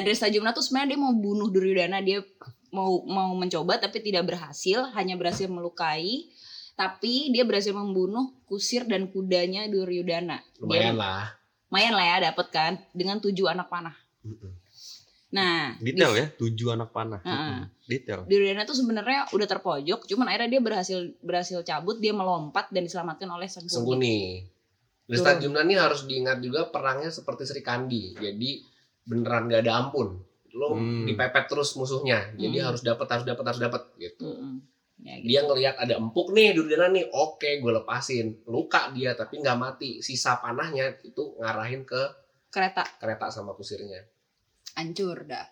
Nah, Dresta-Jumna tuh sebenarnya dia mau bunuh Duryodhana, dia mau mau mencoba tapi tidak berhasil, hanya berhasil melukai. Tapi dia berhasil membunuh kusir dan kudanya Duryodhana. Lumayan Dia- lah. Lumayan lah ya dapet kan dengan tujuh anak panah. Nah, Detail di- ya, tujuh anak panah. Heeh. Mm-mm. Detail. Duryodhana tuh sebenarnya udah terpojok, cuman akhirnya dia berhasil berhasil cabut, dia melompat dan diselamatkan oleh Sengkuni. Sengkuni. Desta Jumna ini harus diingat juga perangnya seperti Sri Kandi. Jadi beneran gak ada ampun. Lo Hmm. dipepet terus musuhnya. Jadi Hmm. harus dapat harus dapat harus dapat gitu. Mm-mm. Ya, gitu. Dia ngelihat ada empuk nih Duryodhana nih. Oke, gue lepasin. Luka dia tapi nggak mati. Sisa panahnya itu ngarahin ke kereta kereta sama kusirnya. hancur dah.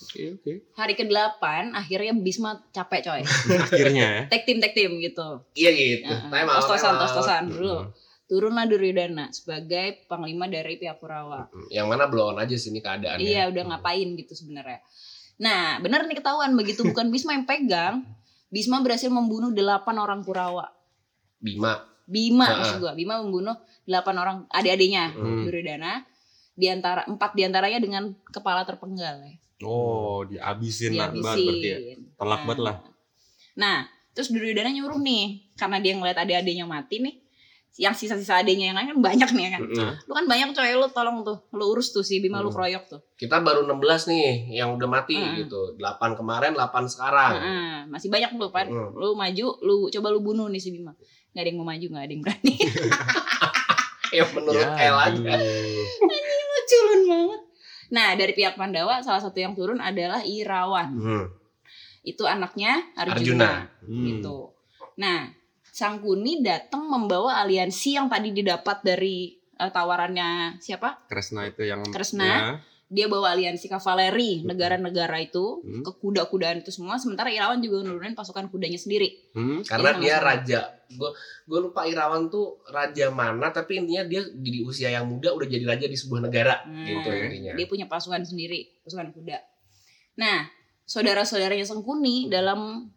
Oke, oke. Hari ke-8 akhirnya Bisma capek coy. Akhirnya ya. Tag team tag team gitu. Iya gitu. Heeh. Time out, Tos-tosan, time out. tos-tosan dulu. Turunlah Duryodhana sebagai panglima dari pihak Kurawa. Yang mana on aja sini keadaannya. Iya, udah ngapain gitu sebenarnya. Nah, bener nih ketahuan begitu bukan Bisma yang pegang, Bisma berhasil membunuh delapan orang Kurawa. Bima. Bima Heeh. maksud gua, Bima membunuh delapan orang adik-adiknya Hmm. Duryodhana. Di antara empat di antaranya dengan kepala terpenggal ya. Oh, dihabisin lah banget berarti ya. dihabisin. Telak banget lah. Nah, terus Duryodhana nyuruh nih, karena dia ngeliat adik-adiknya mati nih, yang sisa-sisa adiknya yang lain kan banyak nih ya kan. Mm-mm. Lu kan banyak coy, lu tolong tuh, lu urus tuh si Bima lu Hmm. kroyok tuh. Kita baru 16 nih yang udah mati Mm-mm. gitu. 8 kemarin, 8 sekarang. Heeh, masih banyak lu kan. Mm. Lu maju, lu coba lu bunuh nih si Bima. Gak ada yang mau maju, gak ada yang berani. Ya menurut Ya, El aja. aduh. Culun banget. Nah, dari pihak Pandawa salah satu yang turun adalah Irawan. Hmm. Itu anaknya Arjuna. Arjuna. Hmm. gitu. Nah, Sangkuni datang membawa aliansi yang tadi didapat dari eh, tawarannya siapa? Kresna itu yang Kresna. ya. Dia bawa aliansi kavaleri negara-negara itu Hmm. ke kuda-kudaan itu semua. Sementara Irawan juga nurunin pasukan kudanya sendiri. Hmm. Karena dia sama-sama. raja. Gue gue lupa Irawan tuh raja mana tapi intinya dia di usia yang muda udah jadi raja di sebuah negara Nah, gitu intinya. Dia punya pasukan sendiri, pasukan kuda. Nah, saudara-saudaranya Sengkuni dalam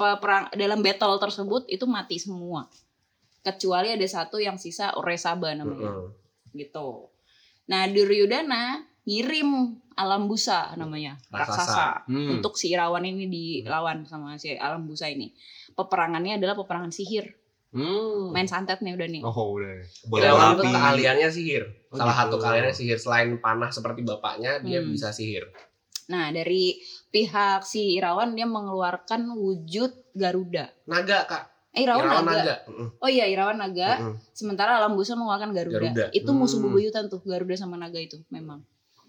perang dalam battle tersebut itu mati semua. Kecuali ada satu yang sisa Oresaba namanya. Mm-mm. gitu. Nah, Duryodhana ngirim alam busa namanya, Raksasa. raksasa, Hmm. untuk si Irawan ini dilawan sama si alam busa ini. Peperangannya adalah peperangan sihir. Hmm. Main santet nih udah nih. Oh, udah. Bola Irawan itu api. keahliannya sihir. Oh, Salah gitu. satu keahliannya sihir selain panah seperti bapaknya dia Hmm. bisa sihir. Nah, dari pihak si Irawan dia mengeluarkan wujud Garuda. Naga kak. Eh, Irawan, Irawan naga. naga. Oh iya, Irawan naga. Mm-mm. Sementara alam busa mengeluarkan Garuda. Garuda. Itu musuh Hmm. bebuyutan tuh, Garuda sama naga itu memang.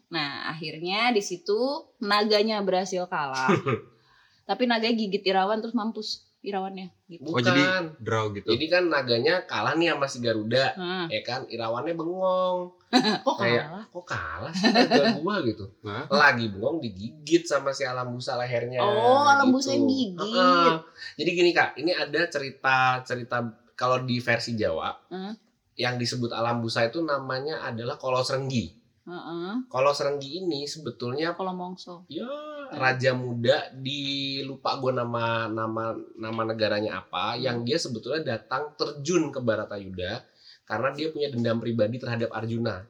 Nah, akhirnya di situ naganya berhasil kalah. Tapi naganya gigit Irawan terus mampus Irawannya gitu. Oh, Bukan. jadi draw gitu. Jadi kan naganya kalah nih sama si Garuda. Nah, Ya kan Irawannya bengong. kok Kayak- kalah? Kok kalah sih naga gua gitu. Hah? Lagi bengong digigit sama si alam busa lehernya. Oh, alam gitu. busa yang gigit. Heeh. Jadi gini kak, ini ada cerita cerita kalau di versi Jawa Heeh. yang disebut alam busa itu namanya adalah Kolos Renggi. Heeh. Kolos Renggi ini sebetulnya Kalau mongso. ya raja muda di lupa gue nama nama nama negaranya apa yang dia sebetulnya datang terjun ke Baratayuda karena dia punya dendam pribadi terhadap Arjuna.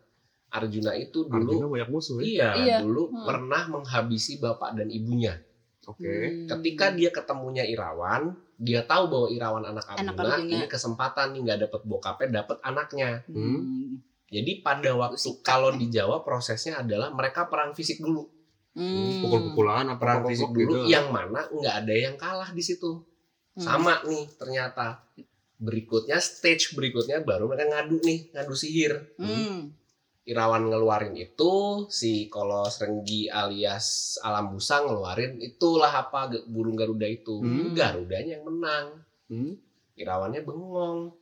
Arjuna itu Arjuna dulu banyak musuh ya. iya, Iya. dulu Hmm. pernah menghabisi bapak dan ibunya. Oke. Hmm. Ketika dia ketemunya Irawan, dia tahu bahwa Irawan anak Arjuna, Anak Arjuna. ini kesempatan nih nggak dapet bokapnya, dapet anaknya. Hmm. Jadi pada waktu kalau di Jawa prosesnya adalah mereka perang fisik dulu, Hmm. Pukul-pukulan apa perang fisik gitu. dulu yang mana nggak ada yang kalah di situ. Hmm. Sama nih ternyata. Berikutnya stage berikutnya baru mereka ngadu nih, ngadu sihir. Hmm. Irawan ngeluarin itu, si Kolos Renggi alias Alam Busa ngeluarin itulah apa burung Garuda itu. Hmm. Garudanya yang menang. Hmm. Irawannya bengong.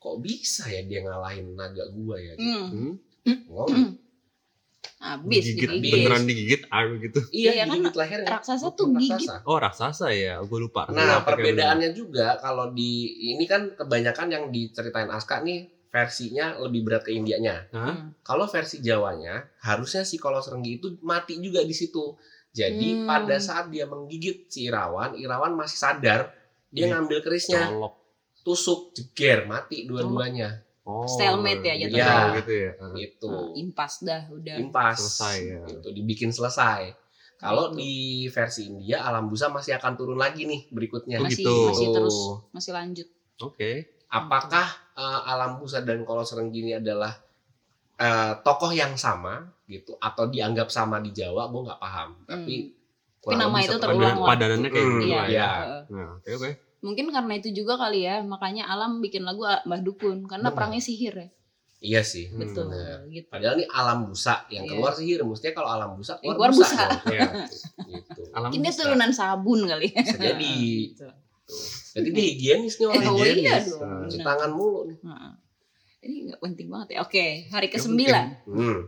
Kok bisa ya dia ngalahin naga gua ya? Hmm. Hmm. Bengong. Habis Digigit digigit. beneran digigit air gitu. Iya, Iya, kan digigit lehernya. raksasa tuh gigit. raksasa. Oh, raksasa ya. Gue lupa. Nah, Pakai perbedaannya juga kalau di ini kan kebanyakan yang diceritain Aska nih versinya lebih berat ke Indianya. Hmm. Kalau versi Jawanya, harusnya si Kolos Renggi itu mati juga di situ. Jadi Hmm. pada saat dia menggigit si Irawan, Irawan masih sadar, dia ngambil kerisnya, Colok. tusuk, jeger, mati dua-duanya. Oh, Stalemate ya jadi jatuhnya. gitu ya. Gitu Nah, impas dah udah. impas Selesai, ya. gitu dibikin selesai kalau Gitu. di versi India alam busa masih akan turun lagi nih berikutnya Oh, masih gitu. masih terus masih lanjut. Oke. apakah eh, alam busa dan kolos renggini adalah eh, tokoh yang sama gitu atau dianggap sama di Jawa gue nggak paham tapi kurang nama itu terulang padanannya kayak Hmm, gitu Iya. ya. iya. Heeh. Nah, oke oke. Mungkin karena itu juga kali ya, makanya Alam bikin lagu Mbah Dukun karena Benar. perangnya sihir ya. iya sih Hmm, Betul benar. gitu. padahal ini alam busa yang Iya. keluar sihir mestinya kalau alam busa keluar, keluar busa, busa. Iya. gitu Alam dia busa. turunan sabun kali. bisa jadi Gitu. jadi dia higienis nih orang Eh, oh iya dong. Nah, cuci tangan mulu nih Heeh. Ini nggak penting banget ya. Oke, hari Yang ke-9 hmm.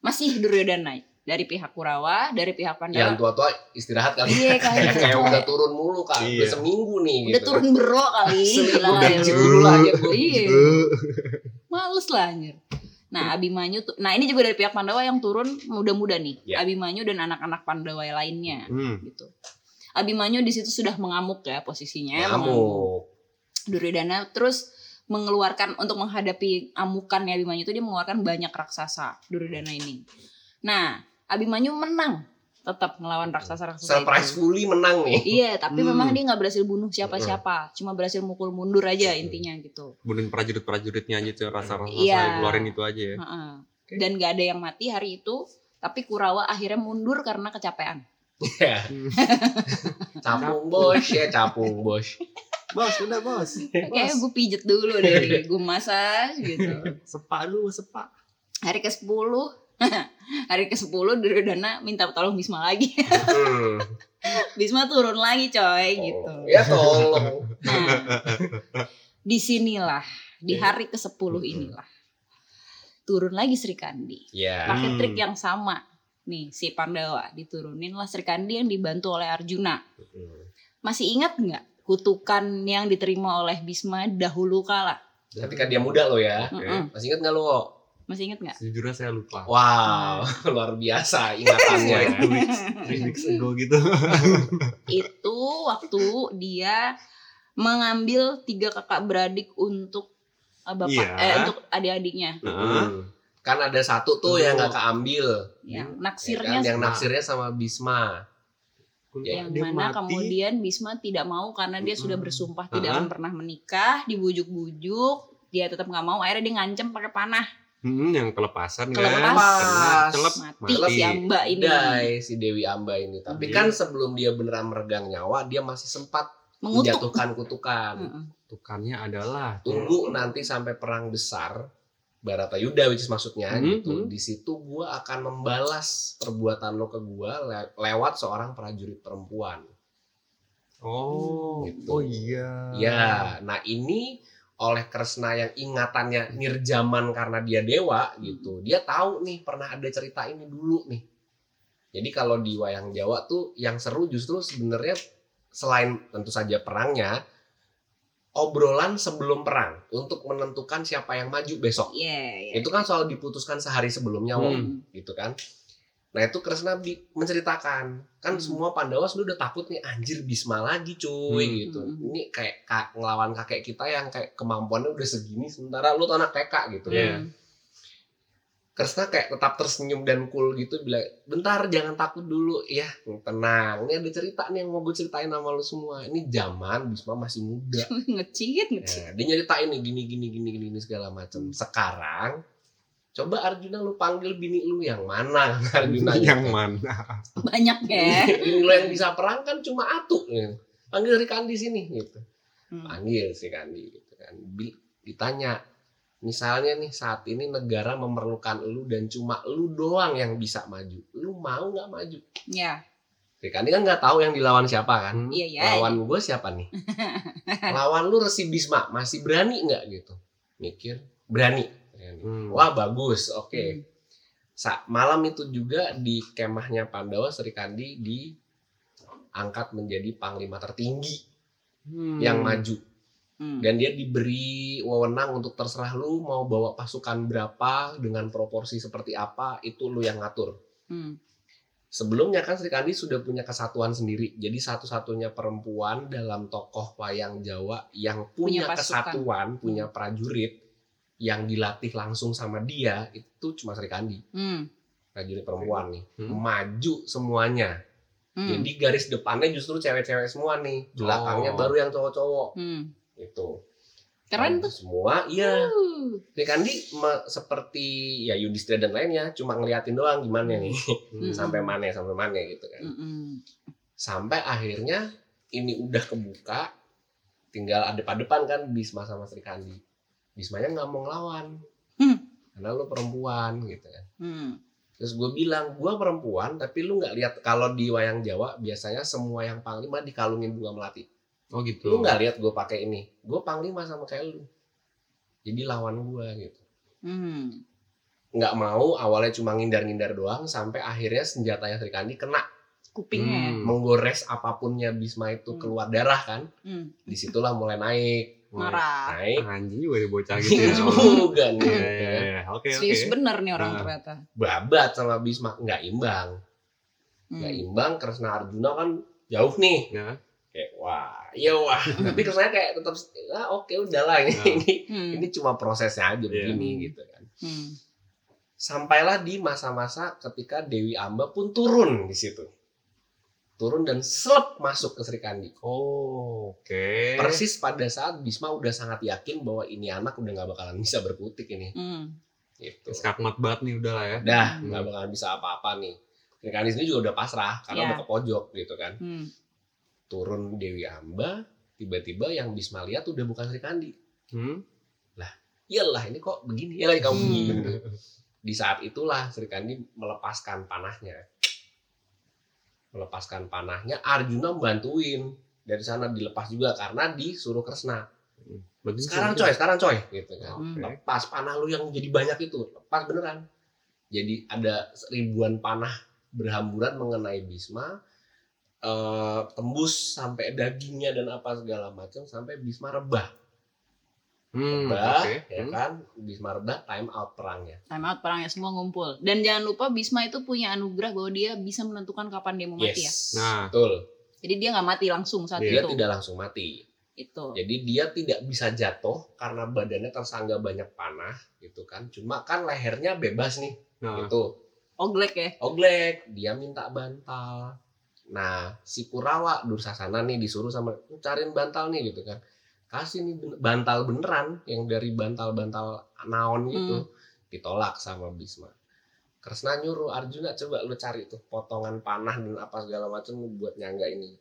masih Duryodhana dari pihak Kurawa, dari pihak yang Pandava. tua-tua istirahat kali Iya kayak kayaknya. kayak udah turun mulu kan udah Iya. seminggu nih Udah gitu turun bero kali. Seminggu Gila udah kali lu. dulu lah Iya. Males lah anjir. Nah, Abimanyu tuh. Nah, ini juga dari pihak Pandawa yang turun muda-muda nih. Ya. Abimanyu dan anak-anak Pandawa lainnya Hmm. gitu. Abimanyu di situ sudah mengamuk ya posisinya. ngamuk Duryodhana terus mengeluarkan untuk menghadapi amukannya Abimanyu itu dia mengeluarkan banyak raksasa Duryodhana ini. Nah, Abimanyu menang tetap ngelawan raksasa-raksasa surprise itu. fully menang nih Iya, tapi Hmm. memang dia nggak berhasil bunuh siapa-siapa, cuma berhasil mukul mundur aja intinya gitu. Bunuhin prajurit-prajuritnya aja tuh rasa-rasa Iya. yang keluarin itu aja ya. Heeh. Dan gak ada yang mati hari itu, tapi Kurawa akhirnya mundur karena kecapean. ya capung bos ya capung bos Bos, udah bos. Kayak gue pijet dulu deh, gue massage gitu. Sepak lu, sepak. Hari ke-10 hari ke-10 Duryodhana minta tolong Bisma lagi. hmm. Bisma turun lagi coy gitu. Oh, ya tolong Nah, di sinilah di Iya. hari ke-10 inilah turun lagi Sri Kandi. ya Pakai Hmm. trik yang sama. Nih si Pandawa diturunin lah Sri Kandi yang dibantu oleh Arjuna. Masih ingat nggak kutukan yang diterima oleh Bisma dahulu kala? ketika dia muda lo ya Mm-mm. masih inget nggak lo Masih ingat nggak? Sejujurnya saya lupa. wow luar biasa ingatannya Like two weeks, three weeks ago gitu. Itu waktu dia mengambil tiga kakak beradik untuk uh, bapak Iya. eh, untuk adik-adiknya. Hmm. kan ada satu tuh yang nggak keambil Yang ya naksirnya kan? yang naksirnya sama Bisma yang dia mana mati. kemudian Bisma tidak mau karena dia sudah Mm-mm. bersumpah tidak akan pernah menikah, dibujuk-bujuk, dia tetap nggak mau, akhirnya dia ngancem pakai panah, Hmm, yang kelepasan Kelepas. kan. Celep mati, mati. si Amba ini Dai si Dewi Amba ini tapi Iya. kan sebelum dia beneran meregang nyawa dia masih sempat mengutuk. menjatuhkan kutukan Mm-mm. Tukannya adalah tunggu nanti sampai perang besar Baratayuda which is maksudnya Hmm, gitu hmm. di situ gua akan membalas perbuatan lo ke gua le- lewat seorang prajurit perempuan Oh, Gitu. oh iya. ya nah ini oleh Kresna yang ingatannya nirjaman karena dia dewa gitu dia tahu nih pernah ada cerita ini dulu nih jadi kalau di wayang Jawa tuh yang seru justru sebenarnya selain tentu saja perangnya obrolan sebelum perang untuk menentukan siapa yang maju besok Iya, iya. itu kan soal diputuskan sehari sebelumnya Wong. Hmm. gitu kan nah itu Kresna menceritakan kan Hmm. semua Pandawa sudah udah takut nih anjir Bisma lagi cuy Hmm. gitu Hmm. ini kayak ka- ngelawan kakek kita yang kayak kemampuannya udah segini sementara lu tuh anak TK gitu Iya. Hmm. Kresna kayak tetap tersenyum dan cool gitu bilang bentar jangan takut dulu ya tenang ini ada cerita nih yang mau gue ceritain sama lu semua ini zaman Bisma masih muda ngecit, ngecit. Nah, dia nyeritain nih gini gini gini gini, gini segala macam. Sekarang coba Arjuna lu panggil bini lu yang mana Arjuna yang gitu. mana? Banyak ya. bini lu yang bisa perang kan cuma Atu gitu. panggil Sri Kandi sini gitu Hmm. panggil Sri Kandi gitu kan ditanya misalnya nih saat ini negara memerlukan lu dan cuma lu doang yang bisa maju lu mau nggak maju Ya, Sri Kandi kan nggak tahu yang dilawan siapa kan iya ya. lawan gue siapa nih lawan lu Resi Bisma masih berani nggak gitu mikir berani Hmm. wah bagus oke Hmm. Sa- malam itu juga di kemahnya Pandawa Sri Kandi diangkat menjadi panglima tertinggi Hmm. yang maju Hmm. dan dia diberi wewenang untuk terserah lu mau bawa pasukan berapa dengan proporsi seperti apa itu lu yang ngatur Hmm. Sebelumnya kan Sri Kandi sudah punya kesatuan sendiri. Jadi satu-satunya perempuan dalam tokoh wayang Jawa yang punya, Punya pasukan. kesatuan, punya prajurit yang dilatih langsung sama dia itu cuma Sri Kandi Hmm. prajurit perempuan nih Hmm. maju semuanya Hmm. jadi garis depannya justru cewek-cewek semua nih belakangnya Oh. baru yang cowok-cowok Hmm. itu Keren tuh. semua iya Uh. Sri Kandi me- seperti ya Yudhistira dan lainnya cuma ngeliatin doang gimana nih Hmm. sampai mana sampai mana gitu kan Mm-mm. sampai akhirnya ini udah kebuka tinggal ada depan kan Bisma sama Sri Kandi Bismanya nggak mau ngelawan Hmm. karena lu perempuan gitu kan Hmm. terus gue bilang gue perempuan tapi lu nggak lihat kalau di wayang Jawa biasanya semua yang panglima dikalungin bunga melati Oh gitu. lu nggak lihat gue pakai ini gue panglima sama kayak lu jadi lawan gue gitu Hmm. nggak mau awalnya cuma ngindar-ngindar doang sampai akhirnya senjatanya Sri Kandi kena Kupingnya. Hmm. menggores apapunnya Bisma itu Hmm. keluar darah kan Hmm. di situlah mulai naik Marah. naik Anjing juga dia bocah gitu ya. juga nih Iya, ya iya, iya. Oke, oke. Serius bener nih orang Nah. ternyata. babat sama Bisma nggak imbang Hmm. nggak imbang Kresna Arjuna kan jauh nih Ya. kayak wah iya wah tapi Kresna kayak tetap ah oke udahlah ini Nah. ini Hmm. ini cuma prosesnya aja Iya. begini Hmm. gitu kan Hmm. sampailah di masa-masa ketika Dewi Amba pun turun di situ turun dan selep masuk ke Sri Kandi Oh, oke. persis pada saat Bisma udah sangat yakin bahwa ini anak udah nggak bakalan bisa berkutik ini Hmm. gitu Skakmat banget nih udah lah ya. dah Hmm. nggak bakalan bisa apa-apa nih Sri Kandi sendiri juga udah pasrah karena Iya. udah ke pojok gitu kan Hmm. turun Dewi Amba tiba-tiba yang Bisma lihat udah bukan Sri Kandi Hmm? iyalah ini kok begini ya lagi kamu Hmm. di saat itulah Sri Kandi melepaskan panahnya melepaskan panahnya Arjuna bantuin dari sana dilepas juga karena disuruh Kresna Bagus sekarang sih. coy sekarang coy gitu kan Hmm. Oke. lepas panah lu yang jadi banyak itu lepas beneran jadi ada ribuan panah berhamburan mengenai Bisma eh, tembus sampai dagingnya dan apa segala macam sampai Bisma rebah Hmm, rebah oke. ya Hmm. kan Bisma rebah time out perangnya Time out perangnya semua ngumpul. Dan jangan lupa Bisma itu punya anugerah bahwa dia bisa menentukan kapan dia mau mati ya. yes Nah. betul Jadi dia nggak mati langsung saat dia itu. tidak langsung mati Itu. jadi dia tidak bisa jatuh karena badannya tersangga banyak panah gitu kan cuma kan lehernya bebas nih Nah, gitu Oglek ya. Oglek, dia minta bantal. Nah, si Kurawa Dursasana nih disuruh sama "Lu cariin bantal nih gitu kan. Kasih nih bantal beneran yang dari bantal-bantal naon gitu. Ditolak sama Bisma. Kresna nyuruh Arjuna coba lu cari tuh potongan panah dan apa segala macam buat nyangga ini.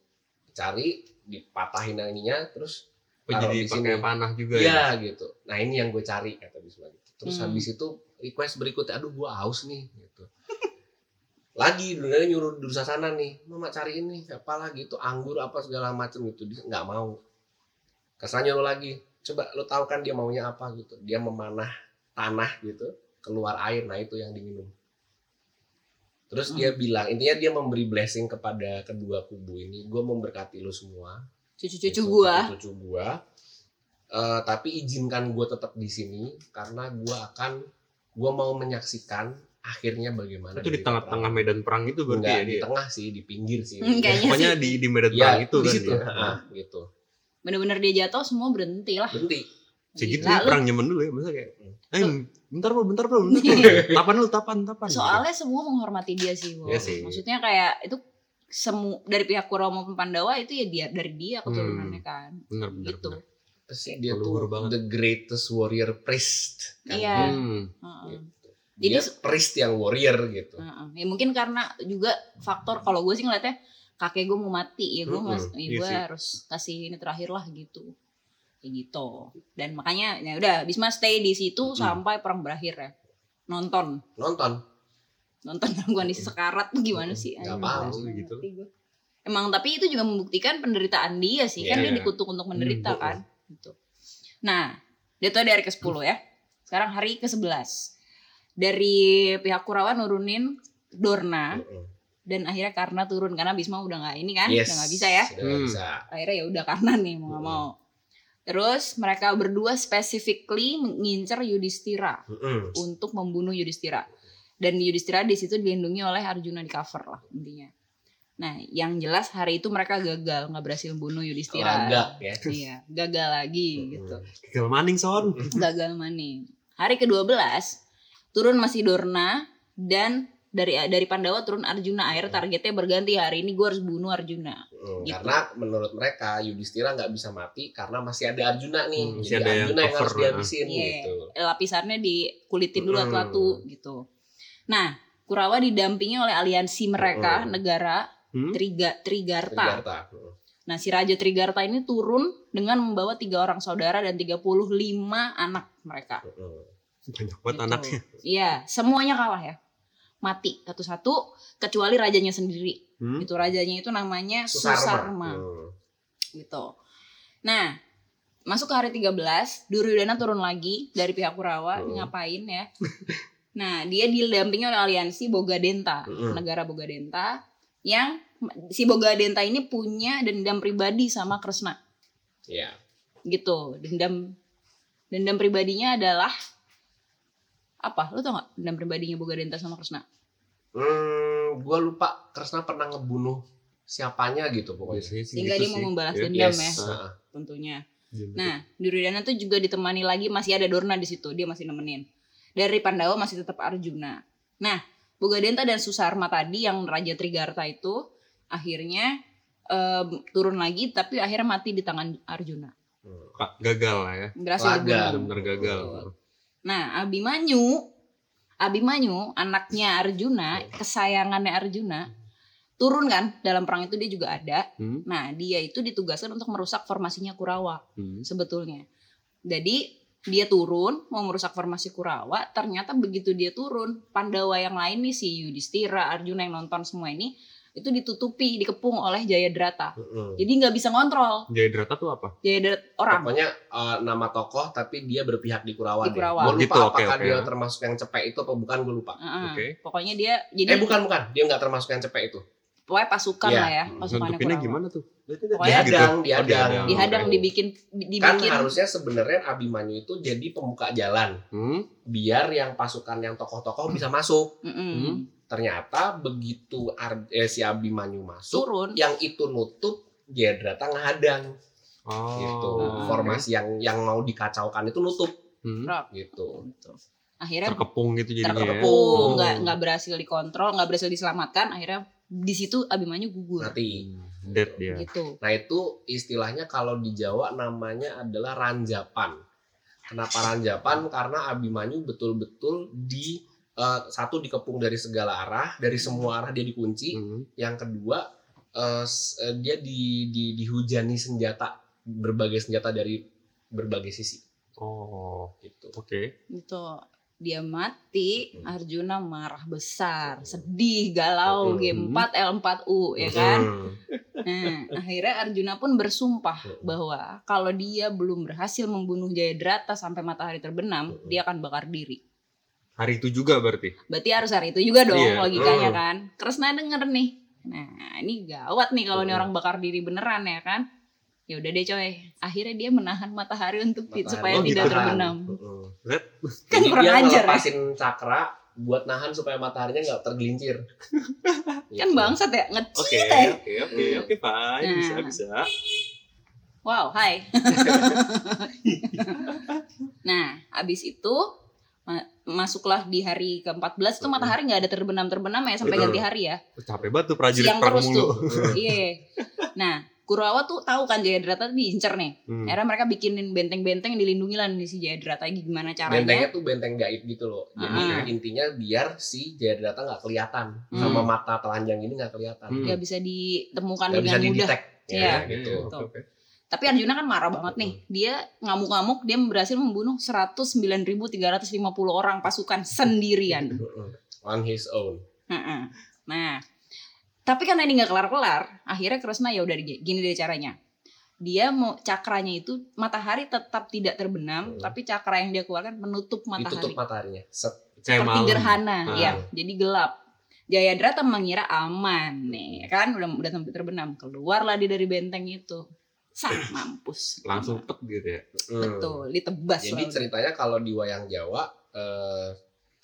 Cari, dipatahin ininya terus oh, jadi di sini. pakai panah juga ya. Iya gitu. Nah ini yang gue cari kata Bisma gitu. Terus Hmm. habis itu request berikutnya, aduh gue haus nih gitu. Lagi dulu nyuruh Dursasana nih, mama cari ini apalah gitu, anggur apa segala macam gitu. Dia nggak mau. Kesannya nyuruh lagi, coba lo tahu kan dia maunya apa gitu. Dia memanah tanah gitu, keluar air, nah itu yang diminum. Terus dia bilang, intinya dia memberi blessing kepada kedua kubu ini. Gue memberkati lo semua Cucu-cucu Gitu, gua. cucu gua Eh, tapi izinkan gua tetap di sini karena gua akan gua mau menyaksikan akhirnya bagaimana Itu di tengah-tengah medan perang itu berarti Enggak, ya di dia. tengah sih di pinggir sih Hmm, Pokoknya sih. di di medan ya perang itu di kan situ dia. ah, gitu Bener-bener dia jatuh semua berhenti lah. berhenti Segitu ya perang zaman dulu ya, masa kayak Hmm. Eh, bentar bro, bentar bro, bentar bro. tapan lu, tapan, tapan. Soalnya semua menghormati dia sih. Iya sih. Maksudnya kayak itu semu dari pihak Kurawa maupun Pandawa itu ya dia dari dia keturunannya kan. bener, bener, gitu. bener. Terus dia Leluhur tuh banget. the greatest warrior priest kan Iya. dia. Hmm. Heeh. Gitu. Jadi dia se- priest yang warrior gitu Heeh. Ya mungkin karena juga faktor kalau gue sih ngeliatnya kakek gue mau mati ya gue mas, ya iya gue sih. harus kasih ini terakhir lah gitu. Kayak gitu. Dan makanya ya udah Bisma stay di situ sampai perang berakhir ya. Nonton. Nonton. Nonton dalam kondisi sekarat tuh gimana sih? Anjing, paham gitu. emang tapi itu juga membuktikan penderitaan dia sih. Kan Iya. dia dikutuk untuk menderita Hmm, kan gitu. Nah itu dari hari ke 10 ya. Sekarang hari ke 11 dari pihak Kurawa nurunin Dorna. Dan akhirnya karena turun karena Bisma udah nggak ini kan yes udah nggak bisa ya Hmm. bisa akhirnya ya udah karena nih mau nggak Mm-mm. mau terus mereka berdua specifically mengincar Yudhistira Mm-mm. untuk membunuh Yudhistira dan Yudhistira di situ dilindungi oleh Arjuna di cover lah intinya nah yang jelas hari itu mereka gagal nggak berhasil bunuh Yudhistira lagak ya iya gagal lagi gitu Mm-mm. Gagal maning son. gagal maning Hari ke-12 turun masih Dorna dan dari dari Pandawa turun Arjuna. Akhirnya targetnya berganti hari ini gue harus bunuh Arjuna. Hmm, Gitu. Karena menurut mereka Yudhistira nggak bisa mati karena masih ada Arjuna nih. Hmm, masih Jadi ada yang Arjuna yang, harus cover, dihabisin Iya. gitu. Lapisannya dikulitin dulu Hmm. satu-satu gitu. Nah, Kurawa didampingi oleh aliansi mereka Hmm. negara Hmm? Triga Trigarta. Trigarta. Hmm. Nah, si Raja Trigarta ini turun dengan membawa tiga orang saudara dan 35 anak mereka. Hmm. Banyak banget Gitu. anaknya. Iya, semuanya kalah ya. Mati satu-satu kecuali rajanya sendiri. Hmm? Itu rajanya itu namanya Susarma. Susarma Hmm. gitu. Nah, masuk ke hari 13, Duryudana turun lagi dari pihak Kurawa, Hmm. ngapain ya? Nah, dia didampingi oleh aliansi Bogadenta, Hmm. negara Bogadenta yang si Bogadenta ini punya dendam pribadi sama Kresna Iya. gitu. Dendam dendam pribadinya adalah apa? Lu tau gak dendam pribadinya Bogadenta sama Kresna? Hmm, gue lupa Kresna pernah ngebunuh siapanya gitu pokoknya. Biasanya sih Sehingga gitu dia mau sih. membalas Ya. dendam Yes. ya, tentunya. Nah, Nah, Duryudana tuh juga ditemani lagi masih ada Dorna di situ, dia masih nemenin. Dari Pandawa masih tetap Arjuna. Nah, Bogadenta dan Susarma tadi yang Raja Trigarta itu akhirnya em, turun lagi tapi akhirnya mati di tangan Arjuna. hmm. Pak, gagal lah ya. Berhasil dibunuh. Benar-benar gagal. Betul. Nah, Abimanyu Abimanyu anaknya Arjuna, kesayangannya Arjuna turun kan dalam perang itu dia juga ada. Hmm? Nah, dia itu ditugaskan untuk merusak formasinya Kurawa. Hmm. sebetulnya. Jadi dia turun mau merusak formasi Kurawa, ternyata begitu dia turun, Pandawa yang lain nih si Yudhistira, Arjuna yang nonton semua ini itu ditutupi, dikepung oleh Jayadrata. Hmm. Jadi nggak bisa ngontrol Jayadrata tuh apa? Jayadrata orang. Pokoknya eh, nama tokoh tapi dia berpihak di Kurawa. Di deh. Kurawa. Gua lupa Gitu, oke, apakah oke. dia termasuk yang cepek itu apa bukan gue lupa. Heeh. Oke. Pokoknya dia jadi Eh bukan bukan, dia nggak termasuk yang cepek itu. pokoknya pasukan Iya. lah ya, pasukannya Nutupinnya gimana tuh? Pokoknya dihadang, gitu. Oh, dihadang. dihadang. Dihadang, Oke. dibikin Kan dibikin harusnya sebenarnya Abimanyu itu jadi pembuka jalan Hmm? biar yang pasukan yang tokoh-tokoh bisa masuk. Mm-mm. Hmm. Ternyata begitu Ar- eh, si Abimanyu masuk, turun. yang itu nutup Jayadrata ngehadang Oh. gitu. Oh. Formasi yang yang mau dikacaukan itu nutup Hmm? Gitu. Gitu. Akhirnya Terkepung gitu jadinya ya. terkepung, Oh. nggak nggak berhasil dikontrol, nggak berhasil diselamatkan. Akhirnya di situ Abimanyu gugur. Mati. Hmm, Dead dia. Gitu. Nah itu istilahnya kalau di Jawa namanya adalah ranjapan. Kenapa ranjapan? Karena Abimanyu betul-betul di eh, satu dikepung dari segala arah, dari semua arah dia dikunci. Hmm. Yang kedua eh, eh, dia di, di dihujani senjata berbagai senjata dari berbagai sisi. Oh, Gitu. oke. gitu dia mati Hmm. Arjuna marah besar sedih galau Hmm. G4 L4U ya kan Hmm. nah akhirnya Arjuna pun bersumpah Hmm. bahwa kalau dia belum berhasil membunuh Jayadrata sampai matahari terbenam Hmm. dia akan bakar diri Hari itu juga berarti. berarti harus hari itu juga dong Iya. logikanya Hmm. kan Kresna denger nih nah ini gawat nih kalau ini Hmm. orang bakar diri beneran ya kan ya udah deh coy akhirnya dia menahan matahari untuk Matahari. supaya Oh, tidak gitu. terbenam Hmm. Lihat. kan kurang dia ajar ya ngelepasin cakra buat nahan supaya mataharinya nggak tergelincir. kan bangsat ya Oke, ngecit ya oke, oke, oke, fine. Bisa, Nah. bisa. Wow, hai. nah, abis itu masuklah di hari ke-14 itu matahari nggak ada terbenam-terbenam ya sampai Betul. ganti hari ya. Capek banget tuh prajurit Siang perang terus mulu. tuh. Iya. Nah, Kurawa tuh tahu kan Jayadrata tuh diincer nih. Hmm. Akhirnya mereka bikinin benteng-benteng yang dilindungi lah nih si Jayadrata gimana caranya. Bentengnya tuh benteng gaib gitu loh. Jadi Ah. intinya biar si Jayadrata nggak kelihatan Hmm. sama mata telanjang ini nggak kelihatan. Hmm. Nggak bisa ditemukan Nggak bisa dengan mudah. didetek. Iya. Ya, Oke, gitu. oke, oke. Tapi Arjuna kan marah banget nih. Dia ngamuk-ngamuk, dia berhasil membunuh 109.350 orang pasukan sendirian. On his own. Heeh. Nah, tapi karena ini nggak kelar-kelar, akhirnya Kresna ya udah gini deh caranya. Dia mau cakranya itu matahari tetap tidak terbenam, Hmm. tapi cakra yang dia keluarkan menutup matahari. Ditutup mataharinya. Set. Seperti gerhana, Ah. ya. Jadi gelap. Jayadrata mengira aman nih, kan udah udah sampai terbenam. Keluarlah dia dari benteng itu. Sah, mampus. Langsung tek gitu ya. Hmm. Betul, ditebas Jadi udah. ceritanya kalau di wayang Jawa eh,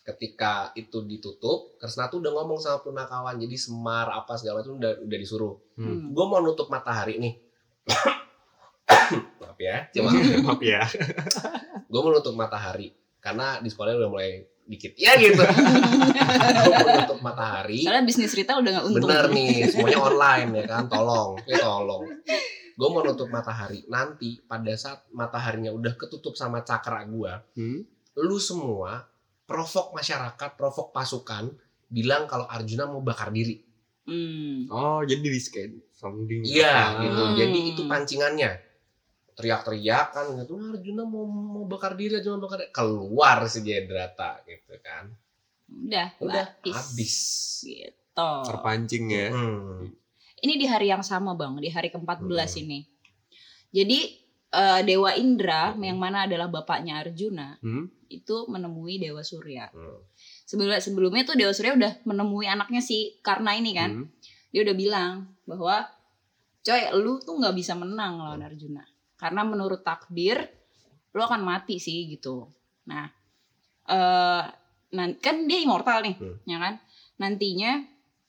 ketika itu ditutup, Kresna tuh udah ngomong sama punakawan. Jadi Semar apa segala itu udah udah disuruh. Hmm. Gue mau nutup matahari nih. Maaf ya, cuma Maaf ya. gue mau nutup matahari karena di sekolah udah mulai dikit ya gitu nutup matahari Soalnya bisnis retail udah gak untung. bener nih semuanya online ya kan tolong ya tolong gue mau nutup matahari nanti pada saat mataharinya udah ketutup sama cakra gue Hmm? lu semua provok masyarakat provok pasukan bilang kalau Arjuna mau bakar diri Hmm. Oh, jadi di scan sounding. iya Ah. gitu Hmm. jadi itu pancingannya teriak-teriak kan gitu Arjuna mau mau bakar diri Arjuna mau bakar diri. keluar si Jedrata gitu kan Udah, udah habis. habis Gitu. Terpancing ya. Hmm. Ini di hari yang sama bang, di hari ke-14 Hmm. ini. Jadi eh, Dewa Indra yang mana adalah bapaknya Arjuna Hmm? itu menemui Dewa Surya. Hmm. Sebelum sebelumnya tuh Dewa Surya udah menemui anaknya si Karna ini kan. Hmm? Dia udah bilang bahwa coy lu tuh nggak bisa menang lawan Arjuna karena menurut takdir lu akan mati sih gitu. Nah, eh nan- kan dia immortal nih, Hmm. ya kan? Nantinya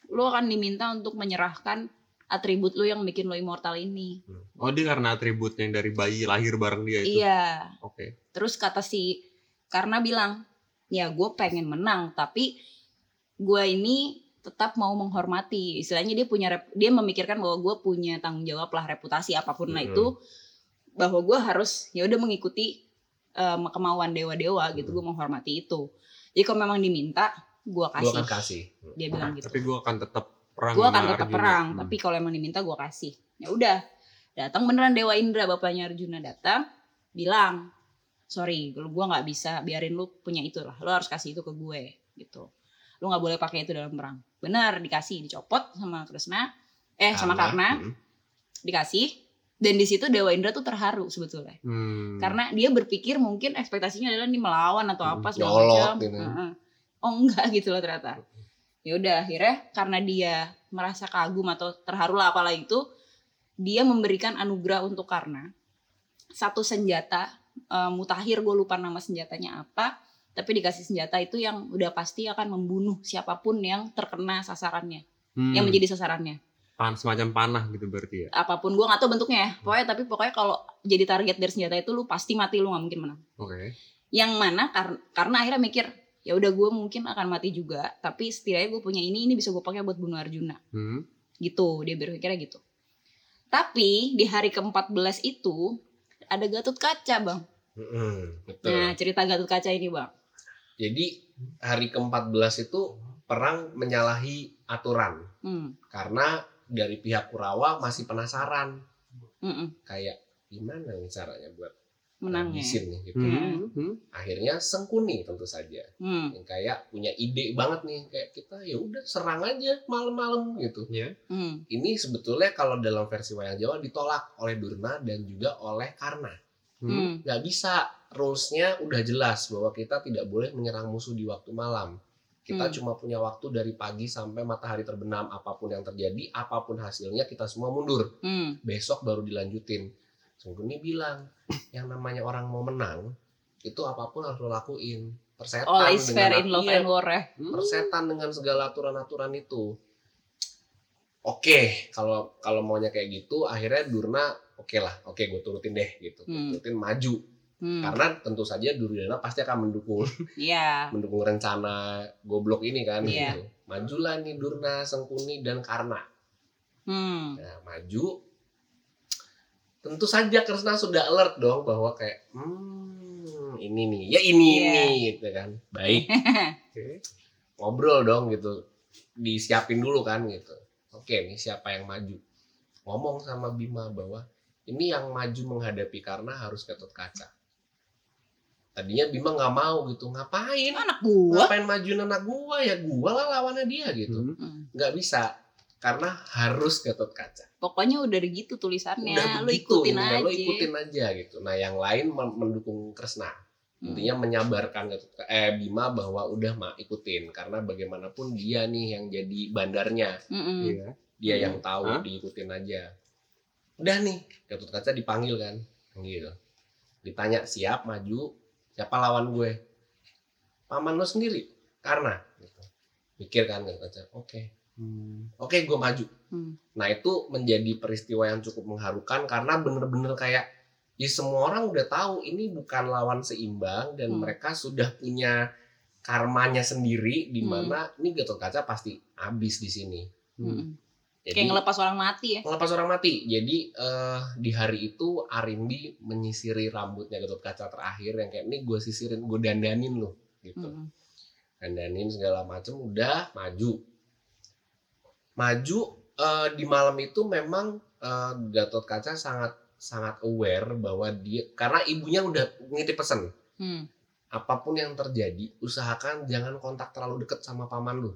lu akan diminta untuk menyerahkan atribut lu yang bikin lu immortal ini. Oh, dia karena atributnya yang dari bayi lahir bareng dia itu. Iya. Oke. Terus kata si karena bilang, ya gue pengen menang, tapi gue ini tetap mau menghormati. Istilahnya dia punya dia memikirkan bahwa gue punya tanggung jawab lah reputasi apa pun lah Mm-mm. itu, bahwa gue harus ya udah mengikuti em, kemauan dewa-dewa gitu. Gue menghormati itu. Jadi kalau memang diminta, gue gue kasih. akan kasih Dia bilang gitu. Tapi gue akan tetap perang. Gue akan tetap perang, Hmm. tapi kalau emang diminta gue kasih. Ya udah, datang beneran Dewa Indra bapaknya Arjuna datang, bilang, sorry, lu gue nggak bisa biarin lu punya itu lah, lu harus kasih itu ke gue gitu. Lu nggak boleh pakai itu dalam perang. Benar dikasih, dicopot sama Krishna, eh sama Karna, Hmm. dikasih. Dan di situ Dewa Indra tuh terharu sebetulnya, Hmm. karena dia berpikir mungkin ekspektasinya adalah nih melawan atau Hmm, apa segala macam. gitu. Heeh. Oh enggak gitu loh ternyata. Ya udah akhirnya karena dia merasa kagum atau terharu lah apalah itu, dia memberikan anugerah untuk Karna satu senjata eh, mutakhir gue lupa nama senjatanya apa, tapi dikasih senjata itu yang udah pasti akan membunuh siapa pun yang terkena sasarannya, Hmm. yang menjadi sasarannya. Pan- semacam panah gitu berarti ya. Apa pun gue nggak tahu bentuknya ya, pokoknya tapi pokoknya kalau jadi target dari senjata itu lu pasti mati lu nggak mungkin menang. Oke. yang mana kar- karena akhirnya mikir ya udah gue mungkin akan mati juga tapi setidaknya gue punya ini ini bisa gue pakai buat bunuh Arjuna. Hmm. gitu dia berpikirnya gitu. Tapi di hari ke-14 itu ada Gatot Kaca bang. Mm-mm, betul. Nah cerita Gatot Kaca ini bang. Jadi hari ke-14 itu perang menyalahi aturan. Hmm. karena dari pihak Kurawa masih penasaran. Mm-mm, kayak gimana caranya buat menangnya ngabisin nih gitu. Hmm. Hmm. Akhirnya Sengkuni tentu saja hmm. yang kayak punya ide banget nih kayak kita ya udah serang aja malam-malam gitu. Ya. Hmm. Ini sebetulnya kalau dalam versi wayang Jawa ditolak oleh Durna dan juga oleh Karna. Hmm. Hmm. Nggak bisa rulesnya udah jelas bahwa kita tidak boleh menyerang musuh di waktu malam. Kita Hmm. cuma punya waktu dari pagi sampai matahari terbenam apa pun yang terjadi, apa pun hasilnya kita semua mundur. Hmm. besok baru dilanjutin. Sungkuni bilang, yang namanya orang mau menang, itu apa pun harus lo lakuin. Persetan all is fair in love and war ya persetan dengan segala aturan-aturan itu. Oke, kalau kalau maunya kayak gitu, akhirnya Durna oke lah, oke gue turutin deh gitu, Hmm. turutin maju. hmm. Karena tentu saja Duryodhana pasti akan mendukung Iya. mendukung rencana goblok ini kan. Iya. Gitu. Majulah nih Durna, Sengkuni dan Karna. Hmm. Nah, maju. Tentu saja Kresna sudah alert dong bahwa kayak hmm ini nih, ya ini Iya. nih gitu kan. Baik, Oke. ngobrol dong gitu. Disiapin dulu kan gitu. Oke, nih siapa yang maju? Ngomong sama Bima bahwa ini yang maju menghadapi karena harus Gatot Kaca. Tadinya Bima nggak mau gitu, ngapain? anak gua Ngapain majuin anak gua ya gua lah lawannya dia gitu. Hmm. Hmm. Nggak bisa karena harus Gatot Kaca. Pokoknya udah gitu tulisannya udah lu begitu, ikutin udah aja. lo ikutin aja gitu. Nah yang lain men- mendukung Kresna. Hmm. intinya menyabarkan Gatot- eh Bima bahwa udah mah ikutin. Karena bagaimanapun dia nih yang jadi bandarnya. Mm-mm. Iya. dia Hmm. yang tahu Hah? diikutin aja. Udah nih Gatot Kaca dipanggil kan. Gitu. Ditanya siap maju? Siapa lawan gue? Paman lo sendiri. Karena. Gitu. mikir kan Gatot Kaca. Oke Hmm. oke gue maju Hmm. nah itu menjadi peristiwa yang cukup mengharukan karena bener-bener kayak ya semua orang udah tahu ini bukan lawan seimbang dan Hmm. mereka sudah punya karmanya sendiri di Hmm. mana ini Gatot Kaca pasti habis di sini. Hmm. Mm-mm. Jadi Kayak ngelepas orang mati ya. ngelepas orang mati. Jadi eh, di hari itu Arimbi menyisiri rambutnya Gatot Kaca terakhir yang kayak ini gue sisirin, gue dandanin loh gitu. Mm-mm. dandanin segala macem udah maju maju eh, di malam itu memang eh, Gatot Kaca sangat sangat aware bahwa dia karena ibunya udah nitip pesan Hmm. apa pun yang terjadi usahakan jangan kontak terlalu deket sama paman lu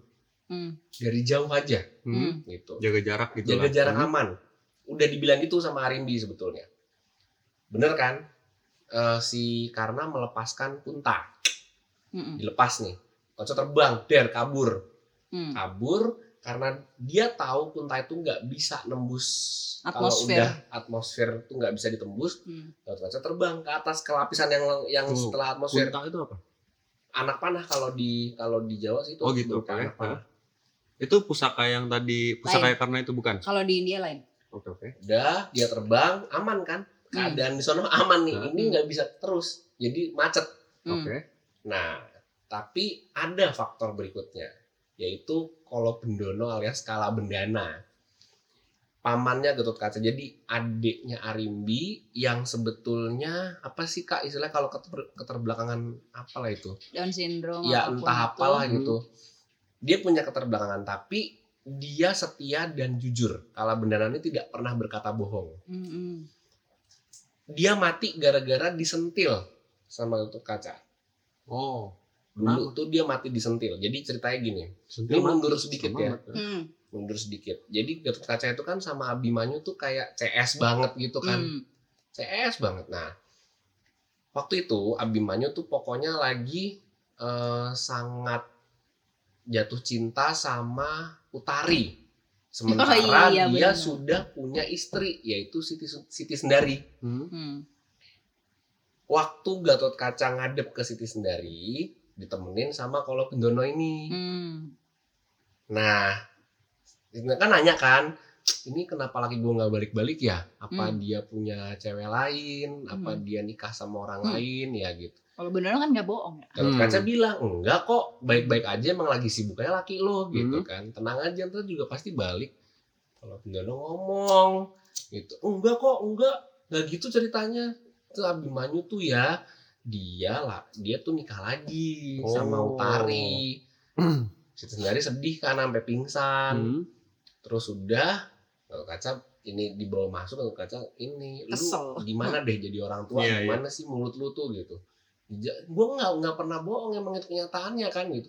Hmm. dari jauh aja Hmm. gitu Jaga jarak gitu jaga lah. jarak Hmm. aman udah dibilang gitu sama Arimbi sebetulnya bener kan Eh, si karena melepaskan Kunta Mm-mm. dilepas nih Koco terbang der kabur Hmm. kabur karena dia tahu Kunta itu nggak bisa nembus kalau Atmosfer. udah atmosfer itu nggak bisa ditembus Hmm. Gatot Kaca terbang ke atas ke lapisan yang yang Oh, setelah atmosfer Kunta itu apa? anak panah kalau di kalau di Jawa sih itu Oh, gitu, oke. anak panah Itu pusaka yang tadi pusaka karena itu bukan. Kalau di India lain. Oke oke. udah dia terbang aman kan keadaan di sana aman nih Hmm. ini nggak bisa terus jadi macet Hmm. Oke. nah tapi ada faktor berikutnya yaitu Kolo Bendono alias Kala Bendana pamannya Gatot Kaca jadi adiknya Arimbi yang sebetulnya apa sih kak istilah kalau keter- keterbelakangan apalah itu Down syndrome. ya apa pun entah itu. apalah Hmm. gitu dia punya keterbelakangan tapi dia setia dan jujur Kala Bendana ini tidak pernah berkata bohong Mm-mm. dia mati gara-gara disentil sama Gatot Kaca Oh. Dulu tuh dia mati disentil jadi ceritanya gini Sentil Ini mundur mati. sedikit Sama ya. mati. Hmm. mundur sedikit jadi Gatot Kaca itu kan sama Abimanyu tuh kayak CS banget gitu kan Hmm. CS banget nah waktu itu Abimanyu tuh pokoknya lagi eh, sangat jatuh cinta sama Utari sementara Oh, iya, dia benar. sudah punya istri yaitu Siti Siti Sendari Hmm. Hmm. waktu Gatot Kaca ngadep ke Siti Sendari ditemenin sama Kolo Bendono ini Hmm. Nah, kan nanya kan, ini kenapa laki gue nggak balik-balik ya? Apa Hmm. dia punya cewek lain? Apa Hmm. dia nikah sama orang Hmm. lain? Ya gitu. Kalau beneran kan nggak bohong ya. Gatot Hmm. Kaca bilang enggak kok, baik-baik aja emang lagi sibuknya laki lo gitu Hmm. kan. Tenang aja ntar juga pasti balik. Kalau Bendono ngomong gitu, enggak kok, enggak, nggak gitu ceritanya. Itu Abimanyu tuh ya dia lah, dia tuh nikah lagi sama Oh. Utari. Siti sendiri sedih kan sampai pingsan Hmm. terus udah Gatot kaca ini dibawa masuk Gatot kaca ini Kesel. lu gimana deh jadi orang tua Iya, gimana sih mulut lu tuh gitu gue nggak nggak pernah bohong emang itu kenyataannya kan gitu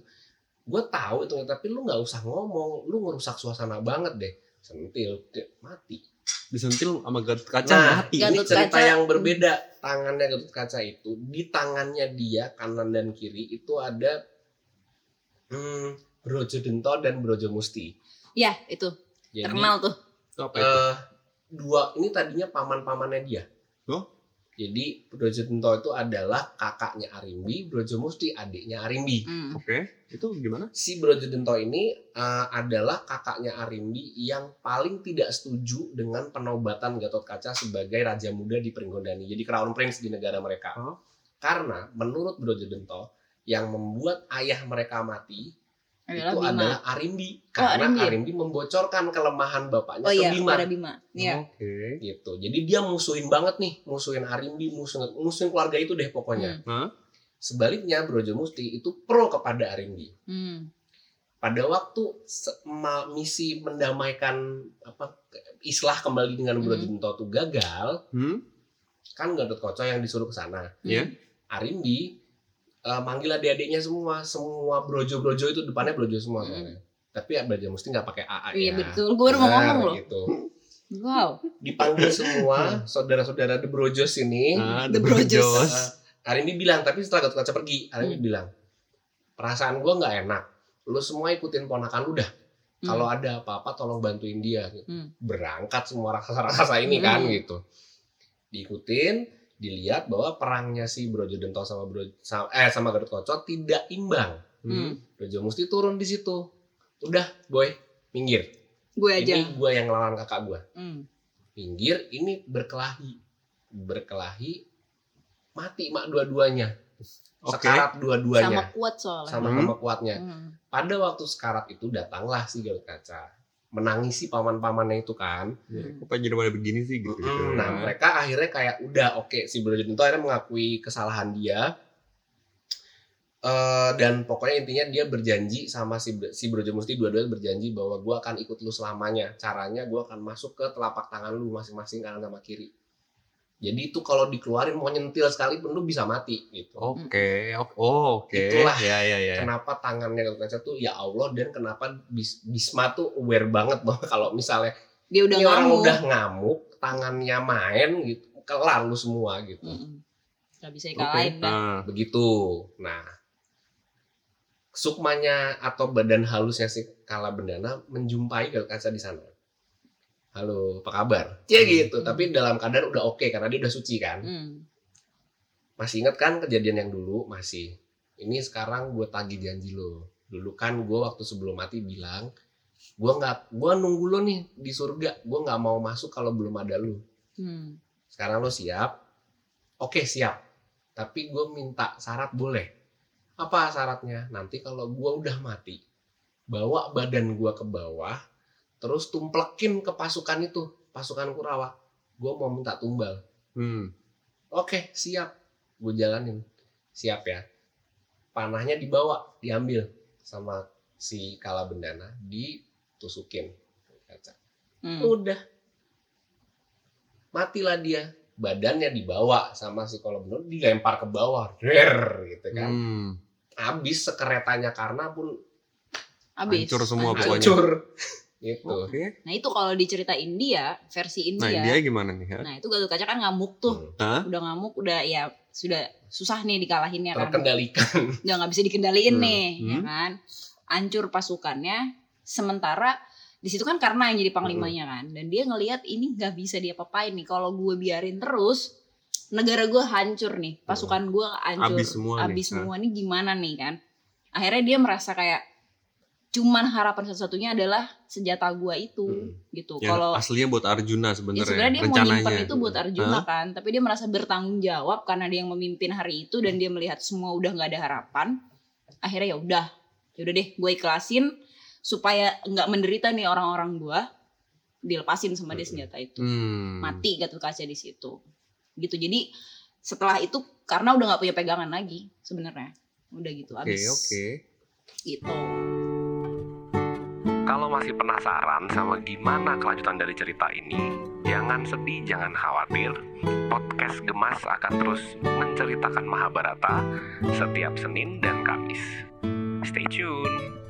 gue tahu itu tapi lu nggak usah ngomong lu ngerusak suasana banget deh sentil mati Disentil sama Gatot Kaca nah mati. ini cerita Kaca- yang berbeda tangannya Gatot kaca itu di tangannya dia kanan dan kiri itu ada hmm, Brojo Dento dan Brojo Musti Ya itu jadi terkenal tuh. Itu apa itu? eh dua ini tadinya paman-pamannya dia. Oh? Jadi Brojo Dento itu adalah kakaknya Arimbi, Brojo Musti adiknya Arimbi. Hmm. Oke. Itu gimana? Si Brojo Dento ini eh, adalah kakaknya Arimbi yang paling tidak setuju dengan penobatan Gatot Kaca sebagai raja muda di Pringgondani. Jadi crown prince di negara mereka. Oh. Karena menurut Brojo Dento yang membuat ayah mereka mati Adalah itu Bima. adalah Arimbi karena Arimbi ya? Arimbi membocorkan kelemahan bapaknya Oh ke iya, Bima Bima. Iya. Oke. gitu. Jadi dia musuhin banget nih, musuhin Arimbi, musuhin musuhin keluarga itu deh pokoknya. Hmm. Sebaliknya Brojo Musti itu pro kepada Arimbi. Hmm. Pada waktu misi mendamaikan apa islah kembali dengan Brojo Hmm. Itu gagal, Hmm? kan Gatot Koco yang disuruh ke sana. Iya. Arimbi eh, manggil adik-adiknya semua, semua brojo-brojo itu depannya brojo semua Hmm. Tapi ya Brojo Musti nggak pakai AA Iya ya. betul. Gue baru mau ngomong loh. Gitu. Wow. Dipanggil semua saudara-saudara The Brojos ini. Ah, The The Brojos. Brojos. Uh, Arimbi bilang, tapi setelah Gatot Kaca pergi, Arimbi Hmm. bilang, perasaan gue nggak enak. Lu semua ikutin ponakan lu dah. Hmm. Kalau ada apa-apa tolong bantuin dia. Hmm. Berangkat semua raksasa-raksasa ini kan Hmm. gitu. Diikutin, dilihat bahwa perangnya si Brojo Dento sama Bro sama, eh sama Gatot Kaca tidak imbang. Hmm. Brojo mesti turun di situ. Udah, boy, minggir. Gue aja. Ini gue yang ngelawan kakak gue. Hmm. Minggir, ini berkelahi. berkelahi mati mak dua-duanya Oke. sekarat sama dua-duanya kuat soalnya sama Hmm. sama kuatnya Hmm. pada waktu sekarat itu datanglah si Gatot Kaca menangisi paman-pamannya itu kan. Ya, Kok pengen jadi pada begini sih gitu. Mm, nah mereka akhirnya kayak udah oke si Brojonto akhirnya mengakui kesalahan dia. Eh, dan pokoknya intinya dia berjanji sama si si Brojomusti dua-duanya berjanji bahwa gua akan ikut lu selamanya. Caranya gua akan masuk ke telapak tangan lu masing-masing kanan sama kiri jadi itu kalau dikeluarin mau nyentil sekalipun lu bisa mati gitu Oke, oke. Oh, oke. Itulah ya ya ya. kenapa tangannya Gatot Kaca tuh ya Allah dan kenapa Bis- Bisma tuh aware banget bahwa kalau misalnya dia udah ini orang ngamuk udah ngamuk tangannya main gitu kelar lu semua gitu Mm-mm. Gak bisa dikalahin dah. Nah, begitu nah sukmanya atau badan halusnya si kala bendana menjumpai Gatot Kaca di sana halo apa kabar? Ya Hmm. gitu tapi dalam keadaan udah oke karena dia udah suci kan? Hmm. masih inget kan kejadian yang dulu? Masih. Ini sekarang gue tagih janji lo. Dulu kan gue waktu sebelum mati bilang gue nggak gue nunggu lo nih di surga. Gue nggak mau masuk kalau belum ada lo. Hmm. sekarang lo siap? Oke siap. Tapi gue minta syarat boleh. Apa syaratnya? Nanti kalau gue udah mati bawa badan gue ke bawah terus tumplekin ke pasukan itu pasukan Kurawa gue mau minta tumbal hmm. Oke, siap. Gue jalanin. Siap ya. Panahnya dibawa, diambil sama si kala bendana, ditusukin kaca. Hmm. Udah. Matilah dia. Badannya dibawa sama si kala bendana, dilempar ke bawah. Der, gitu kan. Hmm. Habis sekeretanya karena pun Abis. Hancur semua Hancur. pokoknya. hancur. gitu. Oke. Nah itu kalau diceritain dia versi Nah, India. dia gimana nih? ya? Nah itu Gatot Kaca kan ngamuk tuh. Hmm. Udah ngamuk, udah ya sudah susah nih dikalahinnya kan. Terkendalikan. Udah nggak bisa dikendaliin Hmm. nih, ya Hmm. kan. Hancur pasukannya. Sementara di situ kan karena yang jadi panglimanya Hmm. kan. Dan dia ngelihat ini nggak bisa dia papain nih. Kalau gue biarin terus, negara gue hancur nih. Pasukan gue hancur. Hmm. Habis semua nih. Habis Nah. semua nih gimana nih kan. Akhirnya dia merasa kayak cuman harapan satu-satunya adalah senjata gua itu Hmm. gitu. Yang Kalau aslinya buat Arjuna ya sebenarnya. sebenarnya dia mau nyimpen itu buat Arjuna Hah? kan, tapi dia merasa bertanggung jawab karena dia yang memimpin hari itu dan dia melihat semua udah nggak ada harapan. Akhirnya ya udah, ya udah deh, gue ikhlasin supaya nggak menderita nih orang-orang gua dilepasin sama dia senjata itu. Hmm. Mati Gatot Kaca di situ. Gitu. Jadi setelah itu karena udah nggak punya pegangan lagi sebenarnya. Udah gitu Oke, habis. oke. Gitu. Kalau masih penasaran sama gimana kelanjutan dari cerita ini, jangan sedih, jangan khawatir. Podcast Gemas akan terus menceritakan Mahabharata setiap Senin dan Kamis. Stay tune.